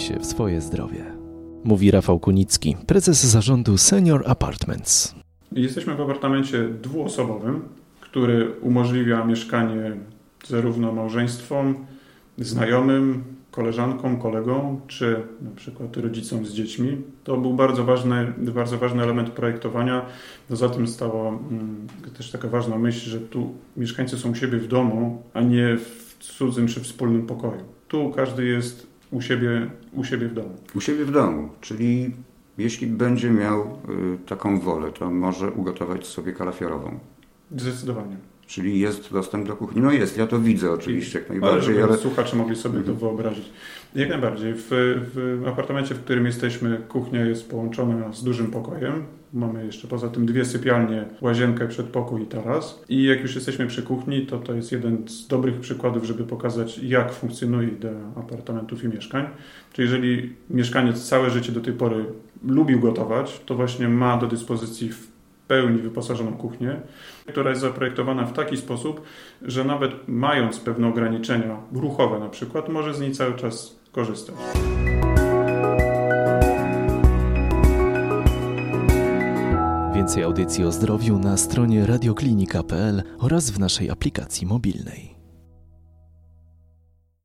się w swoje zdrowie. Mówi Rafał Kunicki, prezes zarządu Senior Apartments. Jesteśmy w apartamencie dwuosobowym, który umożliwia mieszkanie zarówno małżeństwom, znajomym, koleżankom, kolegom, czy na przykład rodzicom z dziećmi. To był bardzo ważny, bardzo ważny element projektowania. No za tym stała mm, też taka ważna myśl, że tu mieszkańcy są u siebie w domu, a nie w cudzym czy wspólnym pokoju. Tu każdy jest u siebie, u siebie w domu. U siebie w domu, czyli jeśli będzie miał y, taką wolę, to może ugotować sobie kalafiorową. Zdecydowanie. Czyli jest dostęp do kuchni. No jest, ja to widzę oczywiście jak najbardziej. Ale, ale... słuchacze mogli sobie mhm. to wyobrazić. Jak najbardziej. W, w apartamencie, w którym jesteśmy, kuchnia jest połączona z dużym pokojem. Mamy jeszcze poza tym dwie sypialnie, łazienkę, przedpokój i taras. I jak już jesteśmy przy kuchni, to to jest jeden z dobrych przykładów, żeby pokazać, jak funkcjonuje idea apartamentów i mieszkań. Czyli jeżeli mieszkaniec całe życie do tej pory lubił gotować, to właśnie ma do dyspozycji w pełni wyposażoną kuchnię, która jest zaprojektowana w taki sposób, że nawet mając pewne ograniczenia ruchowe na przykład, może z niej cały czas korzystać. Więcej audycji o zdrowiu na stronie radioklinika.pl oraz w naszej aplikacji mobilnej.